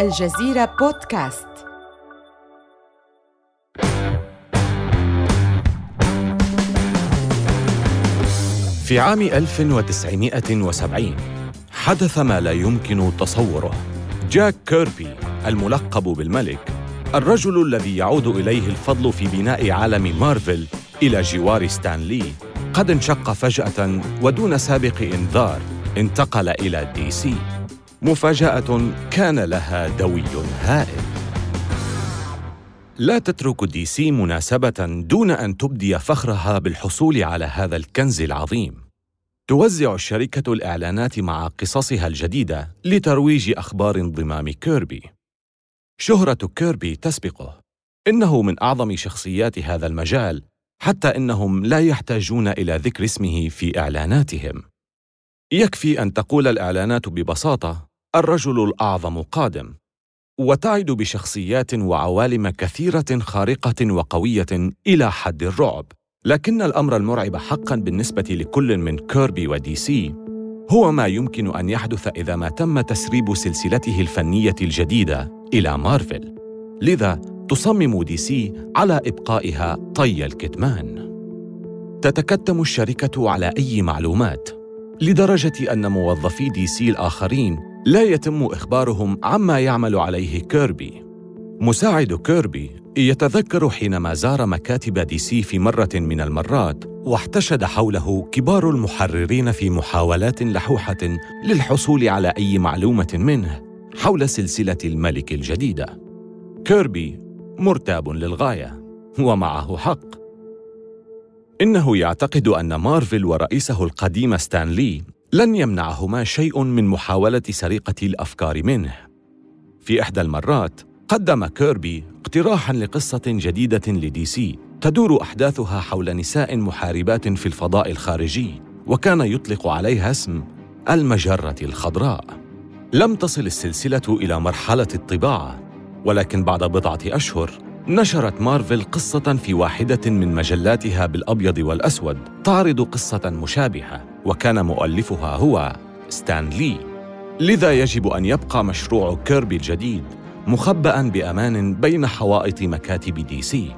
الجزيرة بودكاست. في عام 1970 حدث ما لا يمكن تصوره. جاك كيربي الملقب بالملك الرجل الذي يعود إليه الفضل في بناء عالم مارفل إلى جوار ستان لي. قد انشق فجأة ودون سابق إنذار انتقل إلى دي سي. مفاجأة كان لها دوي هائل. لا تترك دي سي مناسبة دون أن تبدي فخرها بالحصول على هذا الكنز العظيم. توزع الشركة الإعلانات مع قصصها الجديدة لترويج أخبار انضمام كيربي. شهرة كيربي تسبقه. إنه من أعظم شخصيات هذا المجال حتى إنهم لا يحتاجون إلى ذكر اسمه في إعلاناتهم. يكفي أن تقول الإعلانات ببساطة الرجل الأعظم قادم وتعد بشخصيات وعوالم كثيرة خارقة وقوية إلى حد الرعب. لكن الأمر المرعب حقا بالنسبة لكل من كيربي ودي سي هو ما يمكن أن يحدث إذا ما تم تسريب سلسلته الفنية الجديدة إلى مارفل. لذا تصمم دي سي على إبقائها طي الكتمان. تتكتم الشركة على أي معلومات؟ لدرجة أن موظفي دي سي الآخرين لا يتم إخبارهم عما يعمل عليه كيربي مساعد كيربي يتذكر حينما زار مكاتب دي سي في مرة من المرات واحتشد حوله كبار المحررين في محاولات لحوحة للحصول على أي معلومة منه حول سلسلة الملك الجديدة. كيربي مرتاب للغاية ومعه حق. إنه يعتقد أن مارفل ورئيسه القديم ستان لي لن يمنعهما شيء من محاولة سرقة الأفكار منه. في إحدى المرات قدم كيربي اقتراحا لقصة جديدة لدي سي تدور أحداثها حول نساء محاربات في الفضاء الخارجي وكان يطلق عليها اسم المجرة الخضراء. لم تصل السلسلة إلى مرحلة الطباعة ولكن بعد بضعة أشهر نشرت مارفل قصة في واحدة من مجلاتها بالأبيض والأسود تعرض قصة مشابهة وكان مؤلفها هو ستان لي لذا يجب أن يبقى مشروع كيربي الجديد مخبأ بأمان بين حوائط مكاتب دي سي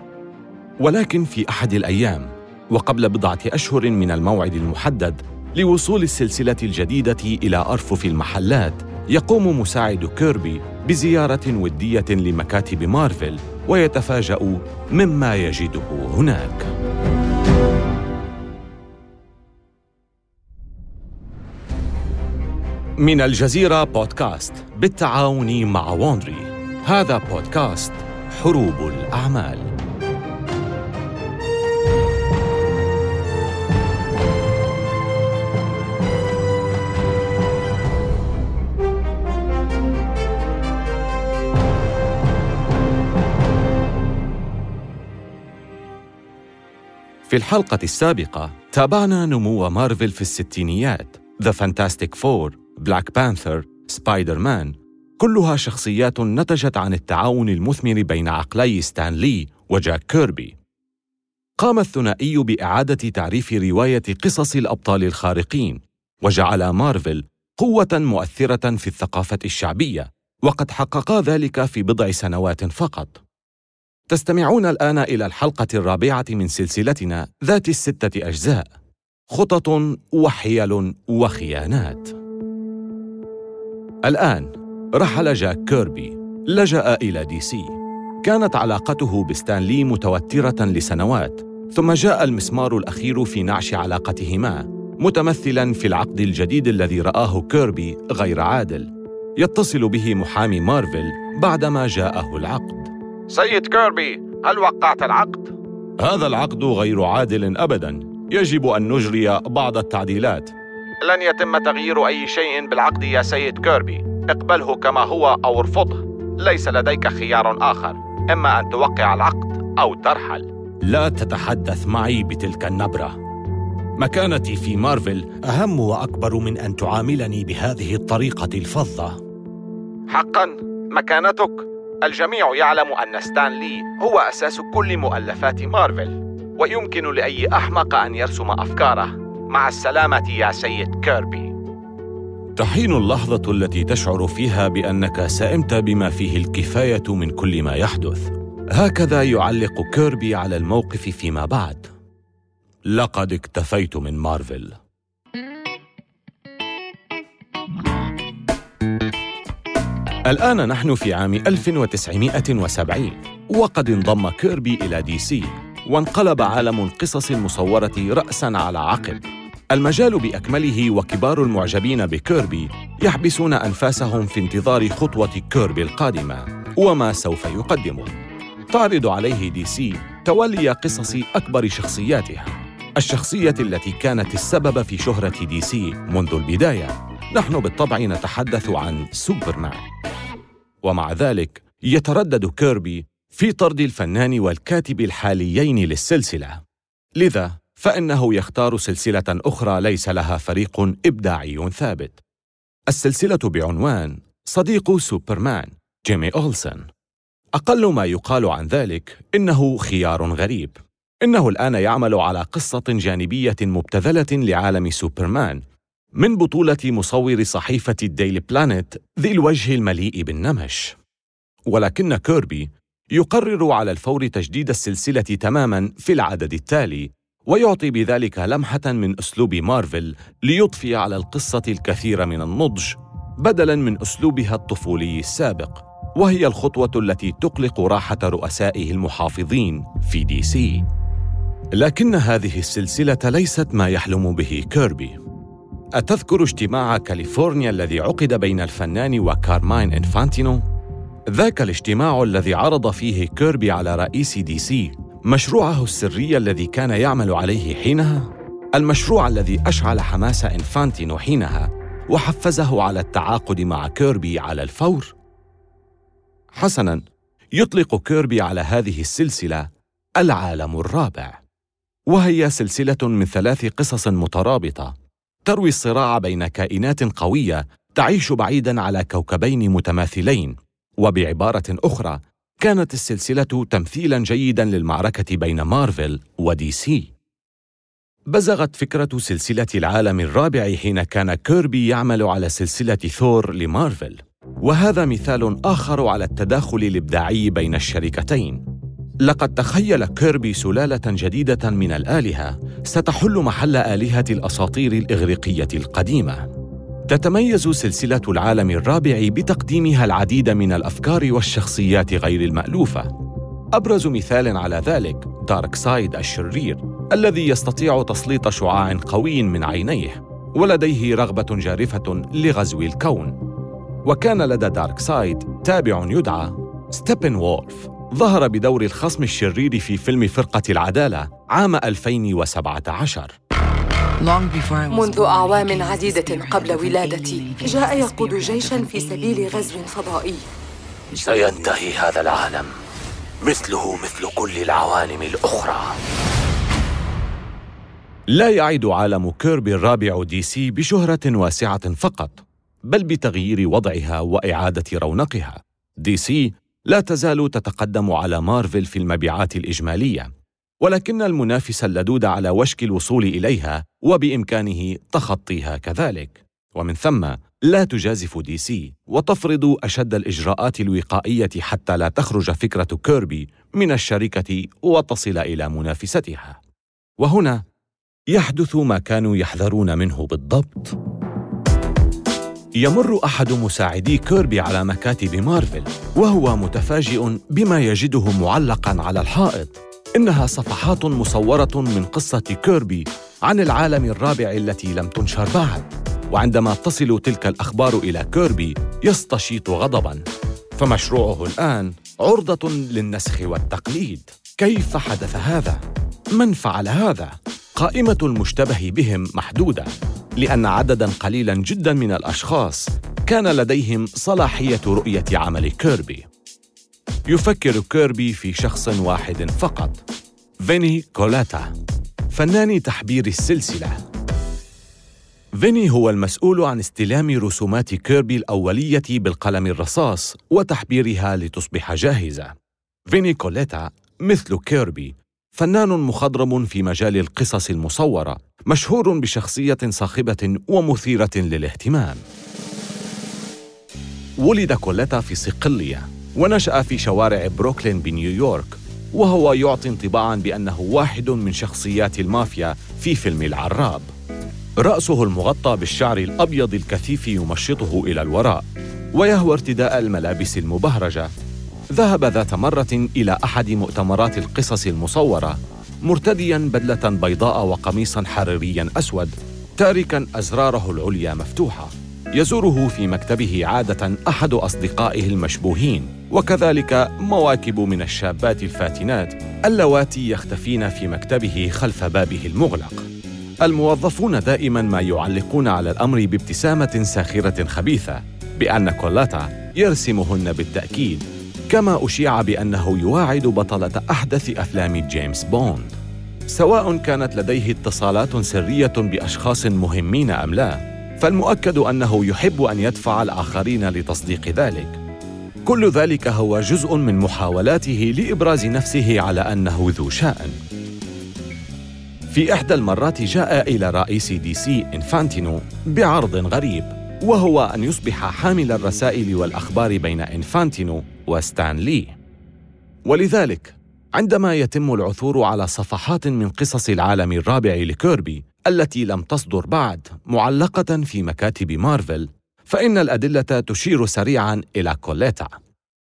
ولكن في أحد الأيام وقبل بضعة أشهر من الموعد المحدد لوصول السلسلة الجديدة إلى أرفف المحلات يقوم مساعد كيربي بزيارة ودية لمكاتب مارفل ويتفاجأ مما يجده هناك. من الجزيرة بودكاست بالتعاون مع ووندري هذا بودكاست حروب الأعمال. في الحلقة السابقة تابعنا نمو مارفل في الستينيات The Fantastic Four Black Panther Spider-Man كلها شخصيات نتجت عن التعاون المثمر بين عقلي ستان لي وجاك كيربي. قام الثنائي بإعادة تعريف رواية قصص الأبطال الخارقين وجعل مارفل قوة مؤثرة في الثقافة الشعبية وقد حققا ذلك في بضع سنوات فقط. تستمعون الآن إلى الحلقة الرابعة من سلسلتنا ذات الستة أجزاء خطط وحيل وخيانات. الآن رحل جاك كيربي لجأ إلى دي سي. كانت علاقته بستان لي متوترة لسنوات ثم جاء المسمار الأخير في نعش علاقتهما متمثلا في العقد الجديد الذي رآه كيربي غير عادل. يتصل به محامي مارفل بعدما جاءه العقد. سيد كيربي هل وقعت العقد؟ هذا العقد غير عادل أبدا. يجب أن نجري بعض التعديلات. لن يتم تغيير أي شيء بالعقد يا سيد كيربي. اقبله كما هو أو ارفضه ليس لديك خيار آخر إما أن توقع العقد أو ترحل. لا تتحدث معي بتلك النبرة. مكانتي في مارفل أهم وأكبر من أن تعاملني بهذه الطريقة الفظة. حقا مكانتك. الجميع يعلم أن ستان لي هو أساس كل مؤلفات مارفل ويمكن لأي أحمق أن يرسم أفكاره. مع السلامة يا سيد كيربي تحين اللحظة التي تشعر فيها بأنك سئمت بما فيه الكفاية من كل ما يحدث. هكذا يعلق كيربي على الموقف فيما بعد. لقد اكتفيت من مارفل. الآن نحن في عام 1970 وقد انضم كيربي إلى دي سي وانقلب عالم القصص المصورة رأساً على عقب المجال بأكمله وكبار المعجبين بكيربي يحبسون أنفاسهم في انتظار خطوة كيربي القادمة وما سوف يقدمه. تعرض عليه دي سي تولي قصص أكبر شخصياتها. الشخصية التي كانت السبب في شهرة دي سي منذ البداية. نحن بالطبع نتحدث عن سوبرمان. ومع ذلك يتردد كيربي في طرد الفنان والكاتب الحاليين للسلسلة. لذا فإنه يختار سلسلة أخرى ليس لها فريق إبداعي ثابت. السلسلة بعنوان صديق سوبرمان جيمي أولسن. أقل ما يقال عن ذلك إنه خيار غريب. إنه الآن يعمل على قصة جانبية مبتذلة لعالم سوبرمان من بطولة مصور صحيفة الديلي بلانيت ذي الوجه المليء بالنمش. ولكن كيربي يقرر على الفور تجديد السلسلة تماما في العدد التالي ويعطي بذلك لمحة من أسلوب مارفل ليضفي على القصة الكثير من النضج بدلاً من أسلوبها الطفولي السابق وهي الخطوة التي تقلق راحة رؤسائه المحافظين في دي سي. لكن هذه السلسلة ليست ما يحلم به كيربي. أتذكر اجتماع كاليفورنيا الذي عقد بين الفنان وكارماين إنفانتينو؟ ذاك الاجتماع الذي عرض فيه كيربي على رئيس دي سي. مشروعه السري الذي كان يعمل عليه حينها؟ المشروع الذي أشعل حماس إنفانتينو حينها وحفزه على التعاقد مع كيربي على الفور؟ حسنا يطلق كيربي على هذه السلسلة العالم الرابع وهي سلسلة من ثلاث قصص مترابطة تروي الصراع بين كائنات قوية تعيش بعيدا على كوكبين متماثلين وبعبارة أخرى كانت السلسلة تمثيلا جيدا للمعركة بين مارفل ودي سي. بزغت فكرة سلسلة العالم الرابع حين كان كيربي يعمل على سلسلة ثور لمارفل، وهذا مثال آخر على التداخل الإبداعي بين الشركتين. لقد تخيل كيربي سلالة جديدة من الآلهة ستحل محل آلهة الأساطير الإغريقية القديمة. تتميز سلسلة العالم الرابع بتقديمها العديد من الأفكار والشخصيات غير المألوفة. أبرز مثال على ذلك دارك سايد الشرير الذي يستطيع تسليط شعاع قوي من عينيه ولديه رغبة جارفة لغزو الكون. وكان لدى دارك سايد تابع يدعى ستيبن وولف ظهر بدور الخصم الشرير في فيلم فرقة العدالة عام 2017 منذ أعوام عديدة قبل ولادتي جاء يقود جيشا في سبيل غزو فضائي. سينتهي هذا العالم. مثله مثل كل العوالم الأخرى. لا يعد عالم كيربي الرابع دي سي بشهرة واسعة فقط بل بتغيير وضعها وإعادة رونقها. دي سي لا تزال تتقدم على مارفل في المبيعات الإجمالية. ولكن المنافس اللدود على وشك الوصول إليها وبإمكانه تخطيها كذلك. ومن ثم لا تجازف دي سي وتفرض أشد الإجراءات الوقائية حتى لا تخرج فكرة كيربي من الشركة وتصل إلى منافستها. وهنا يحدث ما كانوا يحذرون منه بالضبط. يمر أحد مساعدي كيربي على مكاتب مارفل وهو متفاجئ بما يجده معلقا على الحائط. إنها صفحات مصورة من قصة كيربي عن العالم الرابع التي لم تنشر بعد وعندما تصل تلك الأخبار إلى كيربي يستشيط غضباً فمشروعه الآن عرضة للنسخ والتقليد كيف حدث هذا؟ من فعل هذا؟ قائمة المشتبه بهم محدودة لأن عدداً قليلاً جداً من الأشخاص كان لديهم صلاحية رؤية عمل كيربي يفكر كيربي في شخص واحد فقط. فيني كولاتا فنان تحبير السلسلة. فيني هو المسؤول عن استلام رسومات كيربي الأولية بالقلم الرصاص وتحبيرها لتصبح جاهزة. فيني كوليتا مثل كيربي فنان مخضرم في مجال القصص المصورة مشهور بشخصية صاخبة ومثيرة للاهتمام. ولد كوليتا في صقلية. ونشأ في شوارع بروكلين بنيويورك وهو يعطي انطباعا بأنه واحد من شخصيات المافيا في فيلم العراب. رأسه المغطى بالشعر الأبيض الكثيف يمشطه إلى الوراء ويهوى ارتداء الملابس المبهرجة. ذهب ذات مرة إلى أحد مؤتمرات القصص المصورة مرتديا بدلة بيضاء وقميصا حريريا أسود تاركا أزراره العليا مفتوحة. يزوره في مكتبه عادة أحد أصدقائه المشبوهين. وكذلك مواكب من الشابات الفاتنات اللواتي يختفين في مكتبه خلف بابه المغلق. الموظفون دائما ما يعلقون على الأمر بابتسامة ساخرة خبيثة بأن كولاتا يرسمهن بالتأكيد كما أشيع بأنه يواعد بطلة أحدث أفلام جيمس بوند. سواء كانت لديه اتصالات سرية بأشخاص مهمين أم لا فالمؤكد أنه يحب أن يدفع الآخرين لتصديق ذلك. كل ذلك هو جزء من محاولاته لإبراز نفسه على أنه ذو شأن. في إحدى المرات جاء إلى رئيس دي سي إنفانتينو بعرض غريب وهو أن يصبح حامل الرسائل والأخبار بين إنفانتينو وستان لي ولذلك عندما يتم العثور على صفحات من قصص العالم الرابع لكيربي التي لم تصدر بعد معلقة في مكاتب مارفل فإن الأدلة تشير سريعا إلى كوليتا.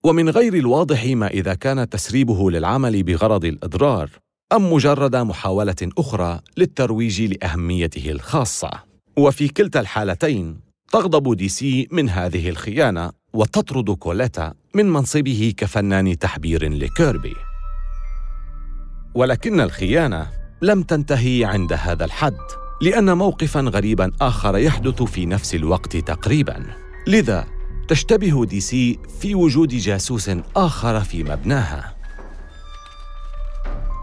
ومن غير الواضح ما إذا كان تسريبه للعمل بغرض الإضرار أم مجرد محاولة أخرى للترويج لأهميته الخاصة. وفي كلتا الحالتين تغضب دي سي من هذه الخيانة وتطرد كوليتا من منصبه كفنان تحبير لكيربي. ولكن الخيانة لم تنتهي عند هذا الحد. لأن موقفا غريبا آخر يحدث في نفس الوقت تقريبا. لذا تشتبه دي سي في وجود جاسوس آخر في مبناها.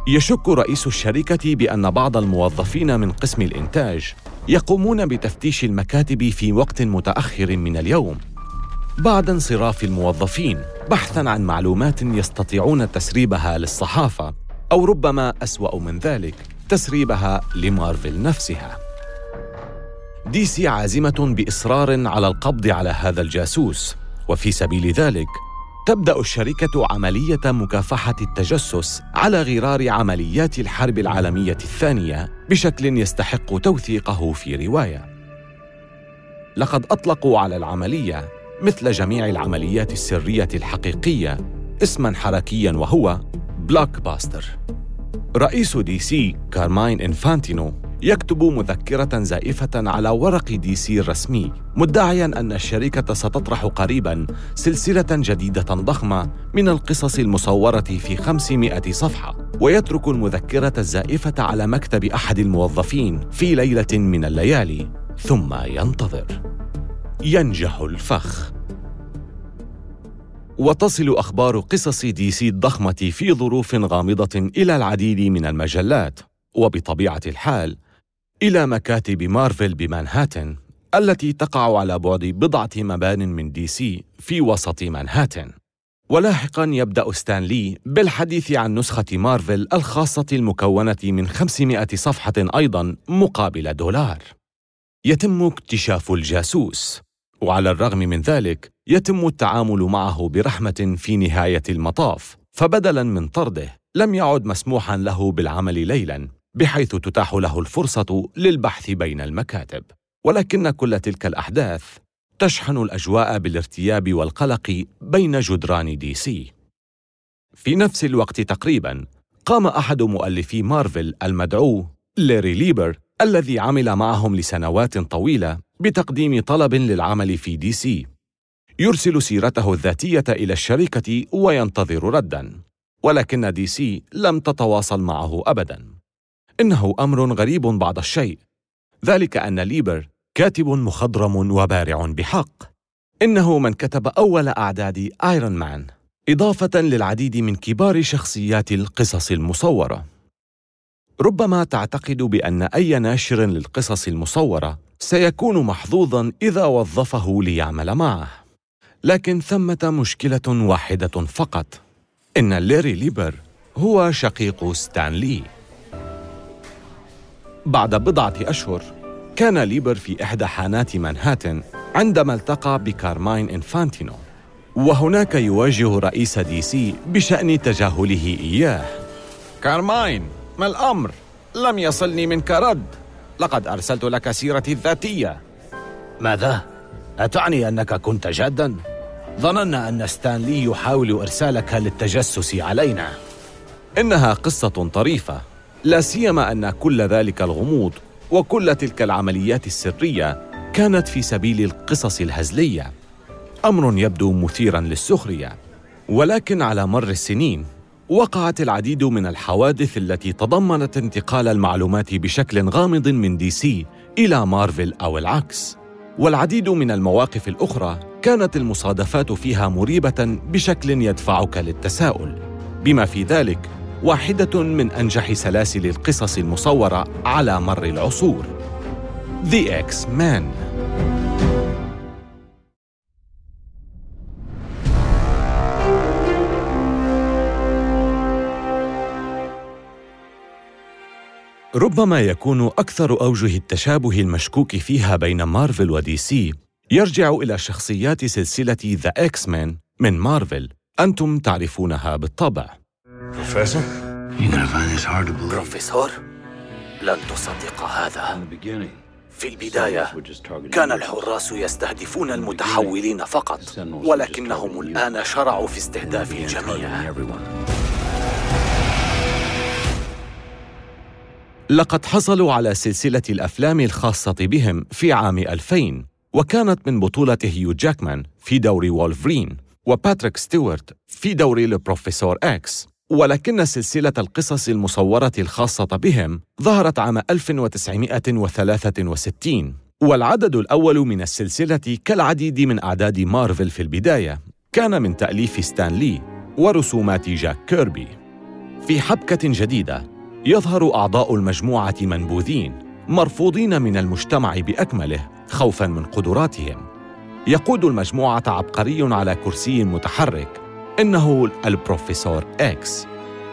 يشك رئيس الشركة بأن بعض الموظفين من قسم الإنتاج يقومون بتفتيش المكاتب في وقت متأخر من اليوم. بعد انصراف الموظفين بحثا عن معلومات يستطيعون تسريبها للصحافة أو ربما أسوأ من ذلك. تسريبها لمارفل نفسها. دي سي عازمة بإصرار على القبض على هذا الجاسوس وفي سبيل ذلك تبدأ الشركة عملية مكافحة التجسس على غرار عمليات الحرب العالمية الثانية بشكل يستحق توثيقه في رواية. لقد أطلقوا على العملية مثل جميع العمليات السرية الحقيقية اسما حركيا وهو بلاك باستر رئيس دي سي كارماين إنفانتينو يكتب مذكرة زائفة على ورق دي سي الرسمي مدعيا أن الشركة ستطرح قريبا سلسلة جديدة ضخمة من القصص المصورة في 500 صفحة. ويترك المذكرة الزائفة على مكتب أحد الموظفين في ليلة من الليالي ثم ينتظر. ينجح الفخ. وتصل أخبار قصص دي سي الضخمة في ظروف غامضة إلى العديد من المجلات. وبطبيعة الحال إلى مكاتب مارفل بمانهاتن التي تقع على بعد بضعة مبان من دي سي في وسط مانهاتن ولاحقا يبدأ ستان لي بالحديث عن نسخة مارفل الخاصة المكونة من 500 صفحة أيضا مقابل دولار. يتم اكتشاف الجاسوس. وعلى الرغم من ذلك يتم التعامل معه برحمة في نهاية المطاف فبدلا من طرده لم يعد مسموحا له بالعمل ليلا بحيث تتاح له الفرصة للبحث بين المكاتب. ولكن كل تلك الأحداث تشحن الأجواء بالارتياب والقلق بين جدران دي سي. في نفس الوقت تقريبا قام أحد مؤلفي مارفل المدعو ليري ليبر الذي عمل معهم لسنوات طويلة بتقديم طلب للعمل في دي سي. يرسل سيرته الذاتية إلى الشركة وينتظر ردا ولكن دي سي لم تتواصل معه أبداً. إنه أمر غريب بعض الشيء. ذلك أن ليبر كاتب مخضرم وبارع بحق. إنه من كتب أول أعداد آيرون مان إضافة للعديد من كبار شخصيات القصص المصورة. ربما تعتقد بأن أي ناشر للقصص المصورة سيكون محظوظا إذا وظفه ليعمل معه. لكن ثمة مشكلة واحدة فقط. إن ليري ليبر هو شقيق ستان لي. بعد بضعة أشهر كان ليبر في إحدى حانات مانهاتن عندما التقى بكارماين إنفانتينو. وهناك يواجه رئيس دي سي بشأن تجاهله إياه. كارماين ما الأمر؟ لم يصلني منك رد. لقد أرسلت لك سيرتي الذاتية. ماذا؟ أتعني أنك كنت جادا؟ ظننا أن ستانلي يحاول إرسالك للتجسس علينا. إنها قصة طريفة. لا سيما أن كل ذلك الغموض وكل تلك العمليات السرية كانت في سبيل القصص الهزلية. أمر يبدو مثيرا للسخرية. ولكن على مر السنين وقعت العديد من الحوادث التي تضمنت انتقال المعلومات بشكل غامض من دي سي إلى مارفل أو العكس. والعديد من المواقف الأخرى كانت المصادفات فيها مريبة بشكل يدفعك للتساؤل. بما في ذلك واحدة من أنجح سلاسل القصص المصورة على مر العصور. The X-Men ربما يكون أكثر أوجه التشابه المشكوك فيها بين مارفل ودي سي. يرجع إلى شخصيات سلسلة ذا إكس مان من مارفل. أنتم تعرفونها بالطبع. بروفيسور لن تصدق هذا. في البداية كان الحراس يستهدفون المتحولين فقط ولكنهم الآن شرعوا في استهداف الجميع. لقد حصلوا على سلسلة الأفلام الخاصة بهم في عام 2000 وكانت من بطولة هيو جاكمان في دور وولفرين وباتريك ستيوارت في دور البروفيسور إكس. ولكن سلسلة القصص المصورة الخاصة بهم ظهرت عام 1963 والعدد الأول من السلسلة كالعديد من أعداد مارفل في البداية. كان من تأليف ستان لي ورسومات جاك كيربي. في حبكة جديدة يظهر أعضاء المجموعة منبوذين مرفوضين من المجتمع بأكمله خوفا من قدراتهم. يقود المجموعة عبقري على كرسي متحرك إنه البروفيسور إكس.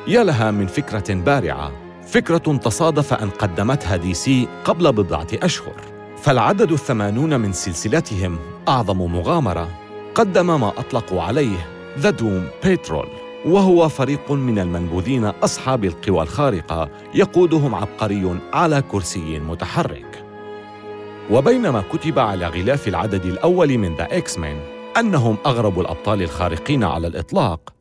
يا لها من فكرة بارعة فكرة تصادف أن قدمتها دي سي قبل بضعة أشهر. فالعدد الثمانون من سلسلتهم أعظم مغامرة قدم ما أطلقوا عليه The Doom Patrol وهو فريق من المنبوذين أصحاب القوى الخارقة يقودهم عبقري على كرسي متحرك. وبينما كتب على غلاف العدد الأول من The X-Men أنهم أغرب الأبطال الخارقين على الإطلاق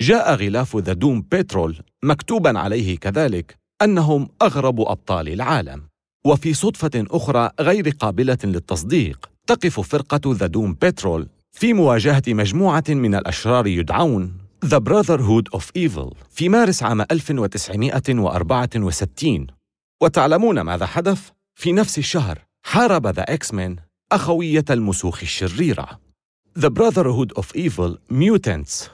جاء غلاف The Doom Patrol مكتوبا عليه كذلك أنهم أغرب أبطال العالم. وفي صدفة أخرى غير قابلة للتصديق تقف فرقة The Doom Patrol في مواجهة مجموعة من الأشرار يدعون The Brotherhood of Evil في مارس عام 1964 وتعلمون ماذا حدث؟ في نفس الشهر حارب The X-Men أخوية المسوخ الشريرة. The Brotherhood of Evil Mutants.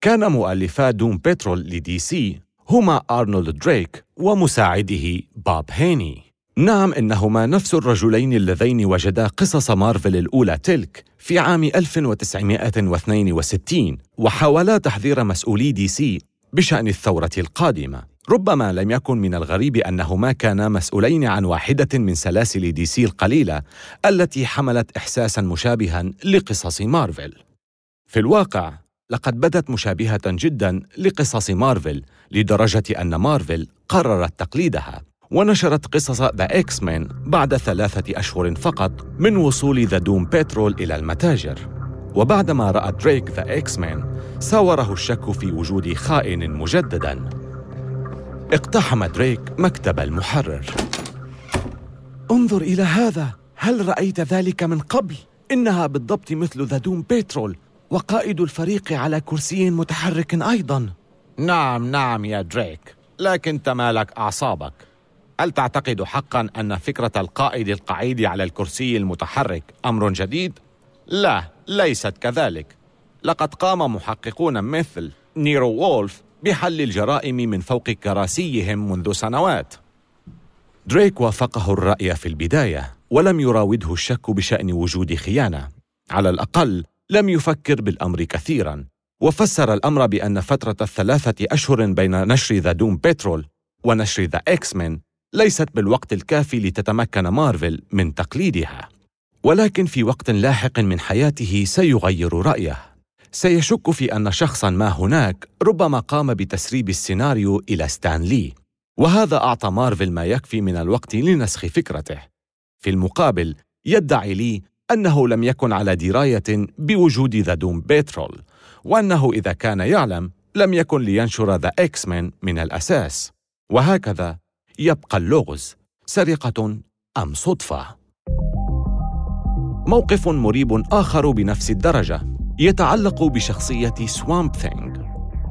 كان مؤلفا Doom Patrol لدي سي هما أرنولد دريك ومساعده باب هيني. نعم إنهما نفس الرجلين اللذين وجدا قصص مارفل الأولى تلك في عام 1962 وحاولا تحذير مسؤولي دي سي بشأن الثورة القادمة. ربما لم يكن من الغريب أنهما كانا مسؤولين عن واحدة من سلاسل دي سي القليلة التي حملت إحساسا مشابها لقصص مارفل. في الواقع لقد بدت مشابهة جدا لقصص مارفل لدرجة أن مارفل قررت تقليدها. ونشرت قصص The X-Men بعد ثلاثة أشهر فقط من وصول The Doom Patrol إلى المتاجر. وبعدما رأى دريك The X-Men ساوره الشك في وجود خائن مجددا. اقتحم دريك مكتب المحرر. انظر إلى هذا. هل رأيت ذلك من قبل؟ إنها بالضبط مثل The Doom Patrol وقائد الفريق على كرسي متحرك أيضا. نعم نعم يا دريك لكن تمالك أعصابك. هل تعتقد حقا أن فكرة القائد القعيد على الكرسي المتحرك أمر جديد؟ لا، ليست كذلك. لقد قام محققون مثل نيرو وولف بحل الجرائم من فوق كراسيهم منذ سنوات. دريك وافقه الرأي في البداية، ولم يراوده الشك بشأن وجود خيانة. على الأقل لم يفكر بالأمر كثيرا، وفسر الأمر بأن فترة الثلاثة أشهر بين نشر ذا دوم بترول ونشر The X-Men ليست بالوقت الكافي لتتمكن مارفل من تقليدها. ولكن في وقت لاحق من حياته سيغير رأيه. سيشك في أن شخصا ما هناك ربما قام بتسريب السيناريو إلى ستان لي. وهذا أعطى مارفل ما يكفي من الوقت لنسخ فكرته. في المقابل يدعي لي أنه لم يكن على دراية بوجود The Doom Patrol وأنه إذا كان يعلم لم يكن لينشر The X-Men من الأساس. وهكذا يبقى اللغز سرقة أم صدفة. موقف مريب آخر بنفس الدرجة يتعلق بشخصية Swamp Thing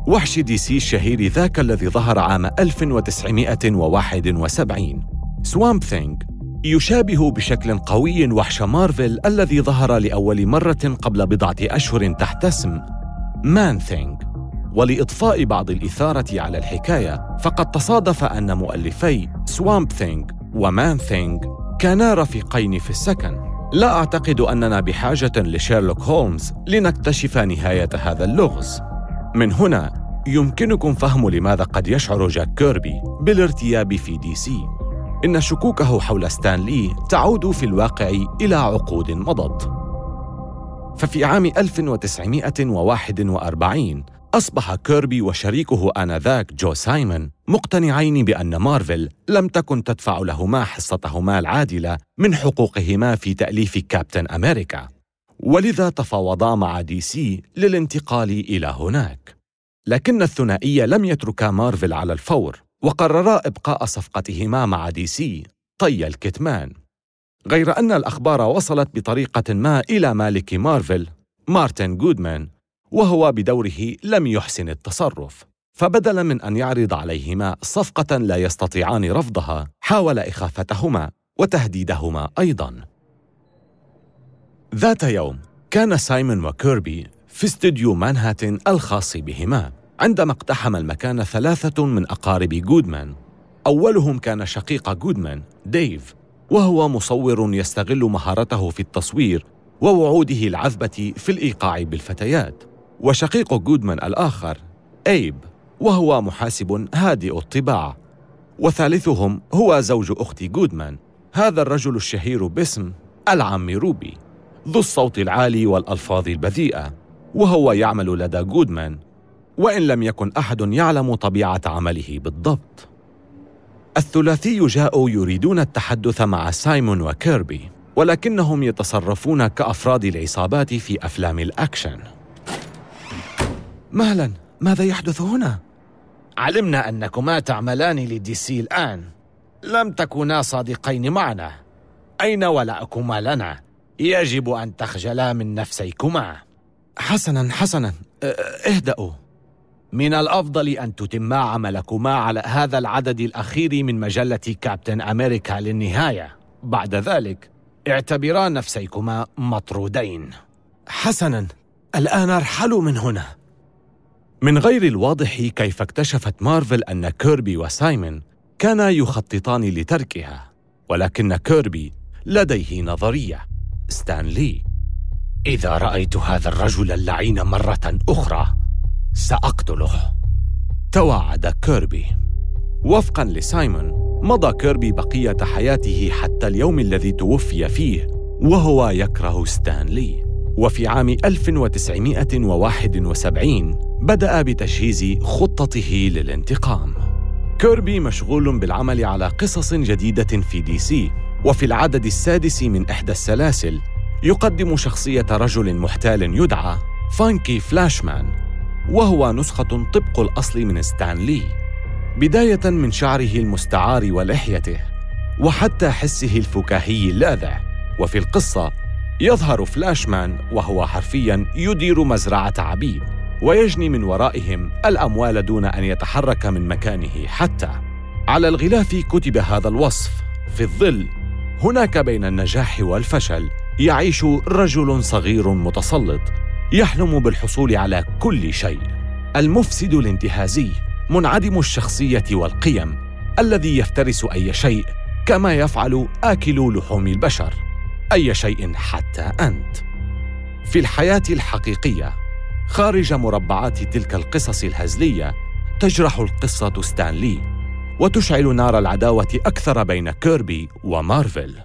وحش دي سي الشهير ذاك الذي ظهر عام 1971 Swamp Thing يشابه بشكل قوي وحش مارفل الذي ظهر لأول مرة قبل بضعة أشهر تحت اسم Man-Thing ولإضفاء بعض الإثارة على الحكاية فقد تصادف أن مؤلفي Swamp Thing و Man-Thing كانا رفيقين في السكن. لا أعتقد أننا بحاجة لشيرلوك هولمز لنكتشف نهاية هذا اللغز. من هنا يمكنكم فهم لماذا قد يشعر جاك كيربي بالارتياب في دي سي. إن شكوكه حول ستان لي تعود في الواقع إلى عقود مضت. ففي عام 1941 أصبح كيربي وشريكه آنذاك جو سايمون مقتنعين بأن مارفل لم تكن تدفع لهما حصتهما العادلة من حقوقهما في تأليف كابتن أمريكا. ولذا تفاوضا مع دي سي للانتقال إلى هناك. لكن الثنائي لم يتركا مارفل على الفور وقررا إبقاء صفقتهما مع دي سي طي الكتمان. غير أن الأخبار وصلت بطريقة ما إلى مالك مارفل مارتن جودمان وهو بدوره لم يحسن التصرف فبدلا من أن يعرض عليهما صفقة لا يستطيعان رفضها حاول إخافتهما وتهديدهما أيضا. ذات يوم كان سايمون وكيربي في استديو مانهاتن الخاص بهما عندما اقتحم المكان ثلاثة من أقارب جودمان. أولهم كان شقيق جودمان ديف وهو مصور يستغل مهارته في التصوير ووعوده العذبة في الإيقاع بالفتيات. وشقيق جودمان الآخر أيب وهو محاسب هادئ الطباع. وثالثهم هو زوج أخت جودمان هذا الرجل الشهير باسم العم روبي ذو الصوت العالي والألفاظ البذيئة وهو يعمل لدى جودمان وإن لم يكن أحد يعلم طبيعة عمله بالضبط. الثلاثي جاءوا يريدون التحدث مع سايمون وكيربي ولكنهم يتصرفون كأفراد العصابات في أفلام الأكشن. مهلا ماذا يحدث هنا؟ علمنا أنكما تعملان لدي سي الآن. لم تكونا صادقين معنا. أين ولاءكما لنا؟ يجب أن تخجلا من نفسيكما. حسنا حسنا. اهدأوا. من الأفضل أن تتما عملكما على هذا العدد الأخير من مجلة كابتن أمريكا للنهاية. بعد ذلك اعتبرا نفسيكما مطرودين. حسنا. الآن أرحلوا من هنا. من غير الواضح كيف اكتشفت مارفل أن كيربي وسايمون كانا يخططان لتركها ولكن كيربي لديه نظرية. ستانلي إذا رأيت هذا الرجل اللعين مرة أخرى سأقتله. توعد كيربي. وفقا لسايمون مضى كيربي بقية حياته حتى اليوم الذي توفي فيه وهو يكره ستانلي وفي عام 1971 بدأ بتجهيز خطته للانتقام. كيربي مشغول بالعمل على قصص جديدة في دي سي وفي العدد السادس من إحدى السلاسل يقدم شخصية رجل محتال يدعى فانكي فلاشمان وهو نسخة طبق الأصل من ستانلي. بداية من شعره المستعار ولحيته وحتى حسه الفكاهي اللاذع وفي القصة يظهر فلاشمان وهو حرفيا يدير مزرعة عبيد ويجني من ورائهم الأموال دون أن يتحرك من مكانه حتى. على الغلاف كتب هذا الوصف في الظل. هناك بين النجاح والفشل يعيش رجل صغير متسلط يحلم بالحصول على كل شيء. المفسد الانتهازي منعدم الشخصية والقيم الذي يفترس أي شيء كما يفعل آكل لحوم البشر. أي شيء حتى أنت. في الحياة الحقيقية خارج مربعات تلك القصص الهزلية تجرح القصة ستانلي وتشعل نار العداوة أكثر بين كيربي ومارفل.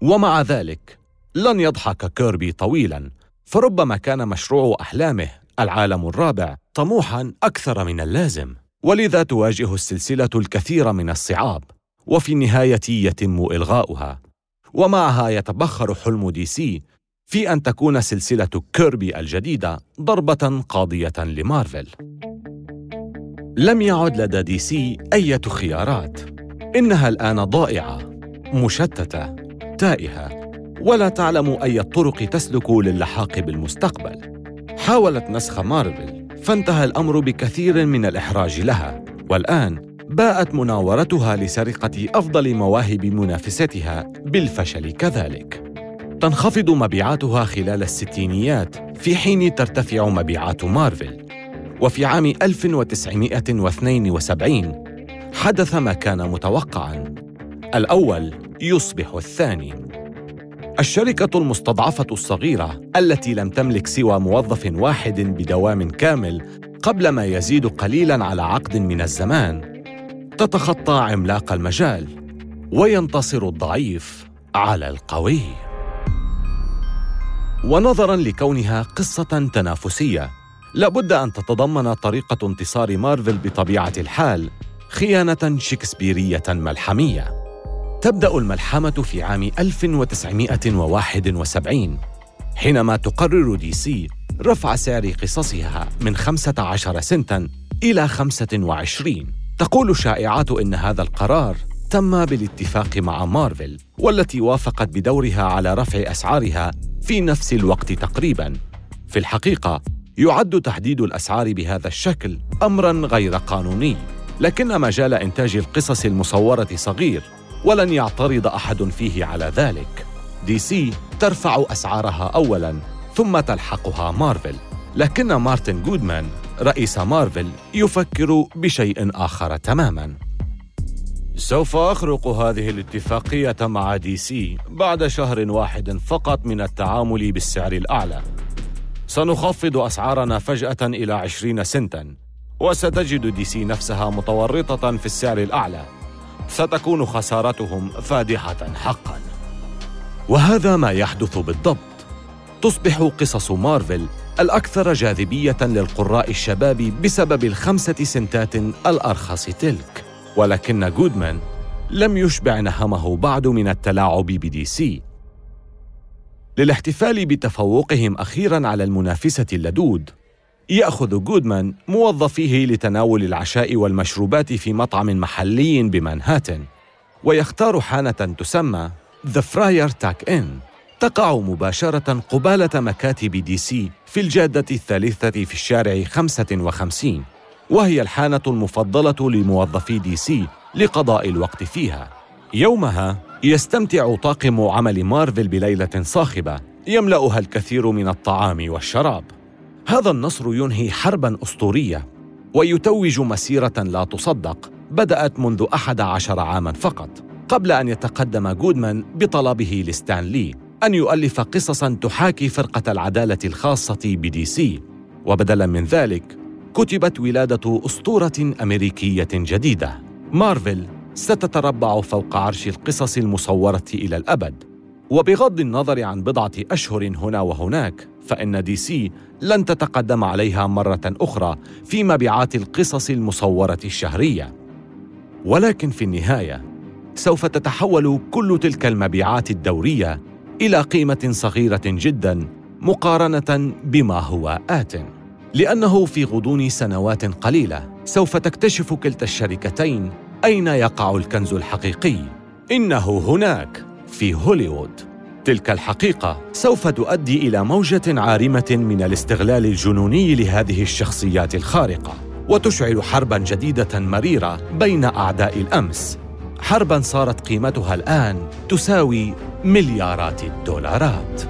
ومع ذلك لن يضحك كيربي طويلا فربما كان مشروع أحلامه العالم الرابع طموحا أكثر من اللازم. ولذا تواجه السلسلة الكثير من الصعاب وفي النهاية يتم إلغاؤها. ومعها يتبخر حلم دي سي في أن تكون سلسلة كيربي الجديدة ضربة قاضية لمارفل. لم يعد لدى دي سي أية خيارات. إنها الآن ضائعة مشتتة تائهة ولا تعلم أي الطرق تسلك للحاق بالمستقبل حاولت نسخ مارفل فانتهى الأمر بكثير من الإحراج لها. والآن باءت مناورتها لسرقة أفضل مواهب منافستها بالفشل كذلك. تنخفض مبيعاتها خلال الستينيات في حين ترتفع مبيعات مارفل. وفي عام 1972 حدث ما كان متوقعا. الأول يصبح الثاني. الشركة المستضعفة الصغيرة التي لم تملك سوى موظف واحد بدوام كامل قبل ما يزيد قليلا على عقد من الزمان تتخطى عملاق المجال وينتصر الضعيف على القوي ونظرا لكونها قصة تنافسية لابد أن تتضمن طريقة انتصار مارفل بطبيعة الحال خيانة شكسبيرية ملحمية. تبدأ الملحمة في عام 1971 حينما تقرر دي سي رفع سعر قصصها من 15 سنتا إلى 25 تقول الشائعات إن هذا القرار تم بالاتفاق مع مارفل والتي وافقت بدورها على رفع أسعارها في نفس الوقت تقريبا. في الحقيقة يعد تحديد الأسعار بهذا الشكل أمرا غير قانوني. لكن مجال إنتاج القصص المصورة صغير ولن يعترض أحد فيه على ذلك. دي سي ترفع أسعارها أولاً ثم تلحقها مارفل. لكن مارتن جودمان رئيس مارفل يفكر بشيء آخر تماماً. سوف أخرق هذه الاتفاقية مع دي سي بعد شهر واحد فقط من التعامل بالسعر الأعلى. سنخفض أسعارنا فجأة إلى عشرين سنتاً وستجد دي سي نفسها متورطة في السعر الأعلى. ستكون خسارتهم فادحة حقا. وهذا ما يحدث بالضبط. تصبح قصص مارفل الأكثر جاذبية للقراء الشباب بسبب الخمسة سنتات الأرخص تلك. ولكن جودمان لم يشبع نهمه بعد من التلاعب بدي سي. للاحتفال بتفوقهم أخيراً على المنافسة اللدود يأخذ جودمان موظفيه لتناول العشاء والمشروبات في مطعم محلي بمنهاتن ويختار حانة تسمى The Friar Tuck Inn تقع مباشرة قبالة مكاتب دي سي في الجادة الثالثة في الشارع 55 وهي الحانة المفضلة لموظفي دي سي لقضاء الوقت فيها. يومها يستمتع طاقم عمل مارفل بليلة صاخبة يملأها الكثير من الطعام والشراب. هذا النصر ينهي حربا أسطورية ويتوج مسيرة لا تصدق بدأت منذ أحد عشر عاما فقط قبل أن يتقدم جودمان بطلبه لستان لي. أن يؤلف قصصا تحاكي فرقة العدالة الخاصة بدي سي وبدلا من ذلك كتبت ولادة أسطورة أمريكية جديدة. مارفل ستتربع فوق عرش القصص المصورة إلى الأبد. وبغض النظر عن بضعة أشهر هنا وهناك فإن دي سي لن تتقدم عليها مرة أخرى في مبيعات القصص المصورة الشهرية. ولكن في النهاية سوف تتحول كل تلك المبيعات الدورية إلى قيمة صغيرة جدا مقارنة بما هو آتٍ. لأنه في غضون سنوات قليلة سوف تكتشف كلتا الشركتين أين يقع الكنز الحقيقي. إنه هناك في هوليوود. تلك الحقيقة سوف تؤدي إلى موجة عارمة من الاستغلال الجنوني لهذه الشخصيات الخارقة وتشعل حربا جديدة مريرة بين أعداء الأمس. حربا صارت قيمتها الآن تساوي مليارات الدولارات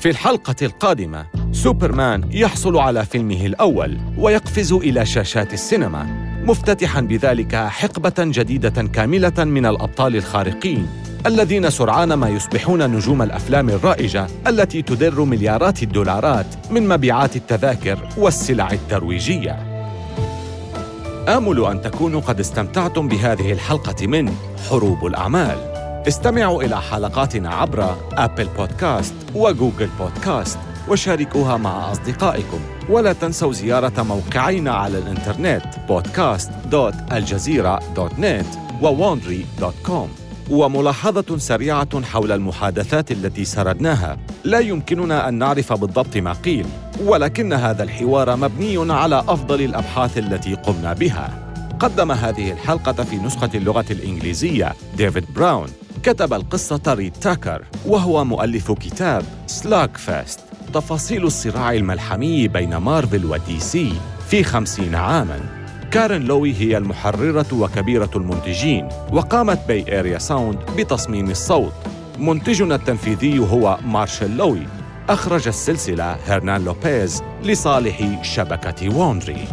في الحلقة القادمة سوبرمان يحصل على فيلمه الأول ويقفز إلى شاشات السينما مفتتحا بذلك حقبة جديدة كاملة من الأبطال الخارقين الذين سرعان ما يصبحون نجوم الأفلام الرائجة التي تدر مليارات الدولارات من مبيعات التذاكر والسلع الترويجية. آمل أن تكونوا قد استمتعتم بهذه الحلقة من حروب الأعمال. استمعوا إلى حلقاتنا عبر أبل بودكاست وجوجل بودكاست وشاركوها مع أصدقائكم. ولا تنسوا زيارة موقعينا على الإنترنت podcast.aljazeera.net و wondery.com وملاحظة سريعة حول المحادثات التي سردناها. لا يمكننا أن نعرف بالضبط ما قيل ولكن هذا الحوار مبني على أفضل الأبحاث التي قمنا بها. قدم هذه الحلقة في نسخة اللغة الإنجليزية ديفيد براون. كتب القصة ريد تاكر وهو مؤلف كتاب Slugfest تفاصيل الصراع الملحمي بين مارفل ودي سي في خمسين عاماً. كارين لوي هي المحررة وكبيرة المنتجين وقامت Bay Area Sound بتصميم الصوت. منتجنا التنفيذي هو مارشال لوي. أخرج السلسلة هرنان لوبيز لصالح شبكة ووندري